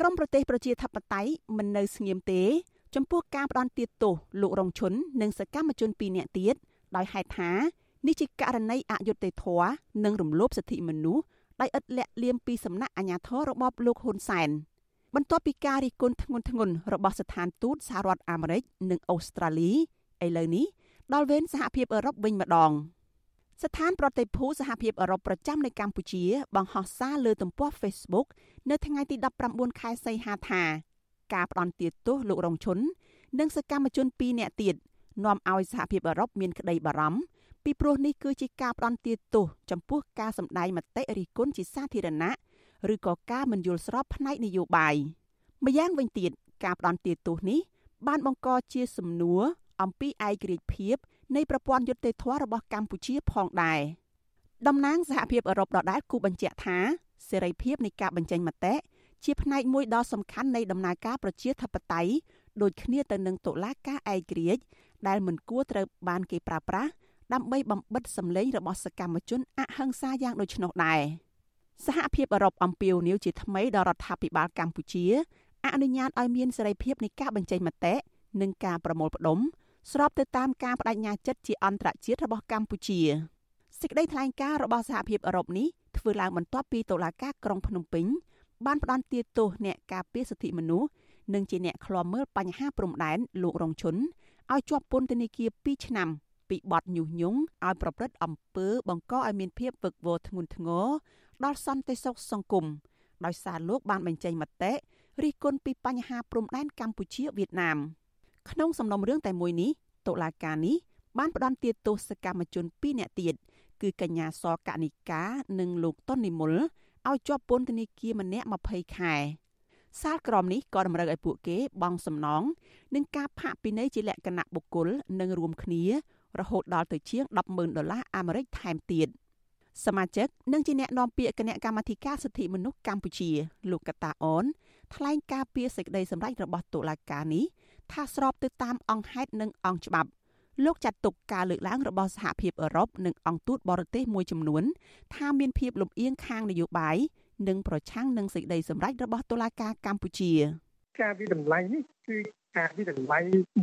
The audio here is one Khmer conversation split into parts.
ក្រមប្រទេសប្រជាធិបតេយ្យមិននៅស្ងៀមទេ ចំពោះការផ្ដន់ទាទោសលោករងឈុននិងសកម្មជន2នាក់ទៀតដោយហេតុថានេះជាករណីអយុត្តិធម៌និងរំលោភសិទ្ធិមនុស្សដោយឥតលាក់លៀមពីសំណាក់អាជ្ញាធររបបលោកហ៊ុនសែនបន្ទាប់ពីការរិះគន់ធ្ងន់ធ្ងររបស់ស្ថានទូតសហរដ្ឋអាមេរិកនិងអូស្ត្រាលីឥឡូវនេះដល់វេនសហភាពអឺរ៉ុបវិញម្ដង ស្ថានប្រតិភូសហភាពអឺរ៉ុបប្រចាំនៅកម្ពុជា បង្ហោះសារលើទំព័រ Facebook នៅថ្ងៃទី19ខែសីហាថាការផ្ដន់ទាទោសលោករងឈុននិងសកម្មជន2នាក់ទៀតនាំឲ្យសហភាពអឺរ៉ុបមានក្តីបារម្ភពីព្រោះនេះគឺជាការផ្ដន់ទាទោសចំពោះការសម្ដែងមតិរិះគន់ជាសាធារណៈឬក៏ការមិនយល់ស្របផ្នែកនយោបាយម្យ៉ាងវិញទៀតការផ្ដន់ទាទោសនេះបានបង្កជាសំណួរអំពីឯករាជ្យភាព នៃប្រព័ន្ធយុត្តិធម៌របស់កម្ពុជាផងដែរតំណាងសហភាពអឺរ៉ុបដដែលគូបញ្ជាក់ថាសេរីភាពនៃការបញ្ចេញមតិជាផ្នែកមួយដ៏សំខាន់នៃដំណើរការប្រជាធិបតេយ្យដូចគ្នាទៅនឹងតុលាការឯករាជ្យដែលមិនគួរត្រូវបានគេប្រើប្រាស់ដើម្បីបំបិតសម្លេងរបស់សកម្មជនអហិង្សាយ៉ាងដូច្នោះដែរសហភាពអឺរ៉ុបអំពាវនាវជាថ្មីដល់រដ្ឋាភិបាលកម្ពុជាអនុញ្ញាតឲ្យមានសេរីភាពនៃការបញ្ចេញមតិនិងការប្រមូលផ្ដុំ ស្របទៅតាមការបដិញ្ញាចិត្តជាអន្តរជាតិរបស់កម្ពុជាសេចក្តីថ្លែងការណ៍របស់សហភាពអឺរ៉ុបនេះធ្វើឡើងបន្ទាប់ពីតុលាការក្រុងភ្នំពេញបានផ្តន្ទាទោសអ្នកការពារសិទ្ធិមនុស្សនិងជាអ្នកឃ្លាំមើលបញ្ហាព្រំដែនលោករងឈុនឲ្យជាប់ពន្ធនាគារ2ឆ្នាំពីបទញុះញង់ឲ្យប្រព្រឹត្តអំពើបង្កឲ្យមានភាពវឹកវរធ្ងន់ធ្ងរដល់សន្តិសុខសង្គមដោយសារលោកបានបញ្ចេញមតិរិះគន់ពីបញ្ហាព្រំដែនកម្ពុជាវៀតណាម ក្នុងសំណុំរឿងតែមួយនេះតុលាការនេះបានផ្តន្ទាទោសសកម្មជន2នាក់ទៀតគឺកញ្ញាសកនិកានិងលោកតុននិមលឲ្យជាប់ពន្ធនាគារម្នាក់20ខែសាលក្រមនេះក៏តម្រូវឲ្យពួកគេបង់សំណងនិងការផាកពិន័យជាលក្ខណៈបុគ្គលនិងរួមគ្នា រហូតដល់ទៅជាង100000ដុល្លារអាមេរិកថែមទៀតសមាជិកនិងជាអ្នកនាំពាក្យគណៈកម្មាធិការសិទ្ធិមនុស្សកម្ពុជា លោកកតាអនថ្លែងការពីសេចក្តីសម្រេចរបស់តុលាការនេះ ថាស្របទៅតាមអង្គហេតុនិងអង្គច្បាប់លោកចាត់ទុកការលើកឡើងរបស់សហភាពអឺរ៉ុបនិងអង្គទូតបរទេសមួយចំនួន ថាមានភាពលំអៀងខាងនយោបាយនិងប្រឆាំងនឹងសេចក្តីសម្រេចរបស់តុលាការកម្ពុជា ការវិតម្លៃនេះគឺការវិតម្លៃ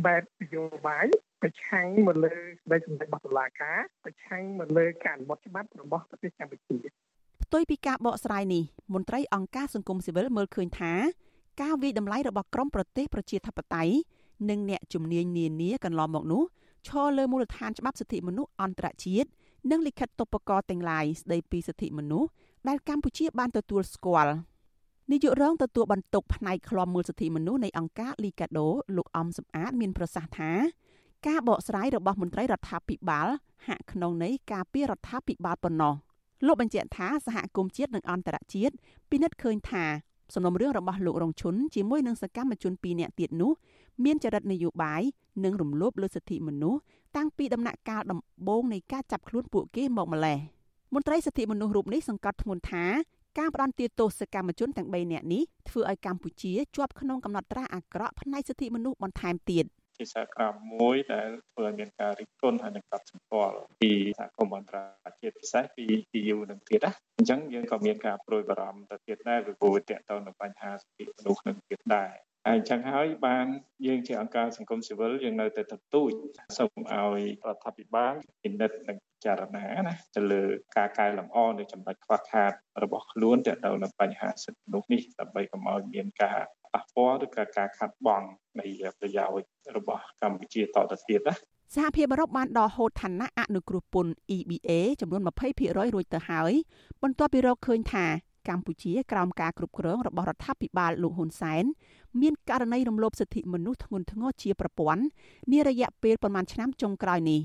បែបនយោបាយប្រឆាំងមកលើសេចក្តីសម្រេចរបស់តុលាការប្រឆាំងមកលើការអនុវត្តច្បាប់របស់ប្រទេសកម្ពុជាផ្ទុយពីការបកស្រាយនេះមន្ត្រីអង្គការសង្គមស៊ីវិលមើលឃើញថា ការវិតម្លៃរបស់ក្រមប្រទេសប្រជាធិបតេយ្យនិងអ្នកជំនាញនានាកន្លងមកនោះឈរលើមូលដ្ឋានច្បាប់សិទ្ធិមនុស្សអន្តរជាតិនិងលិខិតតុបកទាំងឡាយស្តីពីសិទ្ធិមនុស្សដែលកម្ពុជាបានទទួលស្គាល់នាយករងទទួលបន្ទុកផ្នែកឃ្លាំមើលសិទ្ធិមនុស្សនៃអង្គការលីកាដូលោកអំសំអាត មានប្រសាសន៍ថាការបកស្រាយរបស់មន្ត្រីរដ្ឋាភិបាលហាក់ក្នុងន័យការពីរដ្ឋាភិបាលប៉ុណ្ណោះលោកបញ្ជាក់ថាសហគមន៍ជាតិនិងអន្តរជាតិពិនិត្យឃើញថា សំណុំរឿងរបស់លោករងឈុនជាមួយនឹងសកម្មជន2នាក់ទៀតនោះមានចរិតនយោបាយនិងរំលោភលើសិទ្ធិមនុស្សតាំងពីដំណាក់កាលដំបូងនៃការចាប់ខ្លួនពួកគេមកម្លេះមន្ត្រីសិទ្ធិមនុស្សរូបនេះសង្កត់ធ្ងន់ថាការផ្ដន់ទាទោសកម្មជនទាំង3នាក់នេះធ្វើឲ្យកម្ពុជាជាប់ក្នុងកំណត់ត្រាអាក្រក់ផ្នែកសិទ្ធិមនុស្សបន្ថែមទៀត ជាសារក្រមមួយដែលធ្វើឲ្យមានការរិះគន់ហើយនឹងកត់សម្គាល់ពីសហគមន៍អន្តរជាតិពិសេសពី EU នឹងទៀតណាអញ្ចឹងយើងក៏មានការប្រួយបារម្ភទៅទៀតដែរពីព្រោះតកតទៅនឹងបញ្ហាសិទ្ធិមនុស្សនឹងទៀតដែរហើយអញ្ចឹងហើយបានយើងជាអង្គការសង្គមស៊ីវិលយើងនៅតែទទូចសូមឲ្យរដ្ឋាភិបាលពិនិត្យនិងពិចារណាណាទៅលើការកែលម្អនៅចំណុចខ្វះខាតរបស់ខ្លួនទាក់ទងនឹងបញ្ហាសិទ្ធិមនុស្សនេះដើម្បីកុំឲ្យមានការ ប៉ះពាល់ឬក៏ការខាត់បងនៃប្រយោជន៍របស់កម្ពុជាតទៅទៀតណាសហភាពអឺរ៉ុបបានដកហូតឋានៈអនុគ្រោះពន្ធ EBA ចំនួន20%រួចទៅហើយបន្ទាប់ពីរកឃើញថាកម្ពុជាក្រោមការគ្រប់គ្រងរបស់រដ្ឋាភិបាលលោកហ៊ុនសែនមានករណីរំលោភសិទ្ធិមនុស្សធ្ងន់ធ្ងរជាប្រព័ន្ធនារយៈពេលប្រមាណឆ្នាំចុងក្រោយនេះ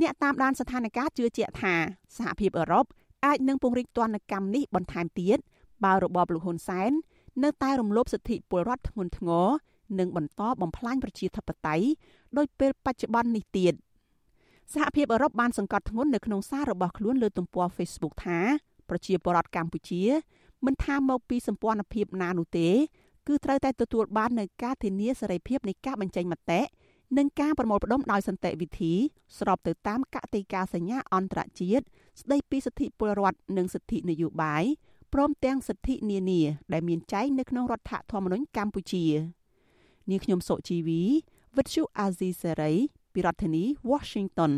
អ្នកតាមដានស្ថានភាពជឿជាក់ថាសហភាពអឺរ៉ុបអាចនឹងពង្រីកទណ្ឌកម្មនេះបន្ថែមទៀតបើរបបលោកហ៊ុនសែន នៅតែរំលោភសិទ្ធិពលរដ្ឋធ្ងន់ធ្ងរនិងបន្តបំផ្លាញប្រជាធិបតេយ្យដោយពេលបច្ចុប្បន្ននេះទៀតសហភាពអឺរ៉ុបបានសង្កត់ធ្ងន់នៅក្នុងសាររបស់ខ្លួនលើទំព័រ Facebook ថាប្រជាពលរដ្ឋកម្ពុជាមិនថាមកពីសម្ព័ន្ធភាពណានោះទេគឺត្រូវតែទទួលបាននូវការធានាសេរីភាពនៃការបញ្ចេញមតិនិងការប្រមូលផ្ដុំដោយសន្តិវិធីស្របទៅតាមកតិកាសញ្ញាអន្តរជាតិស្តីពីសិទ្ធិពលរដ្ឋនិងសិទ្ធិនយោបាយ ព្រមទាំងសិទ្ធិនានាដែលមានចែងនៅក្នុងរដ្ឋធម្មនុញ្ញកម្ពុជានាងខ្ញុំសុជីវីវិទ្យុអាស៊ីសេរីពីរដ្ឋធានី Washington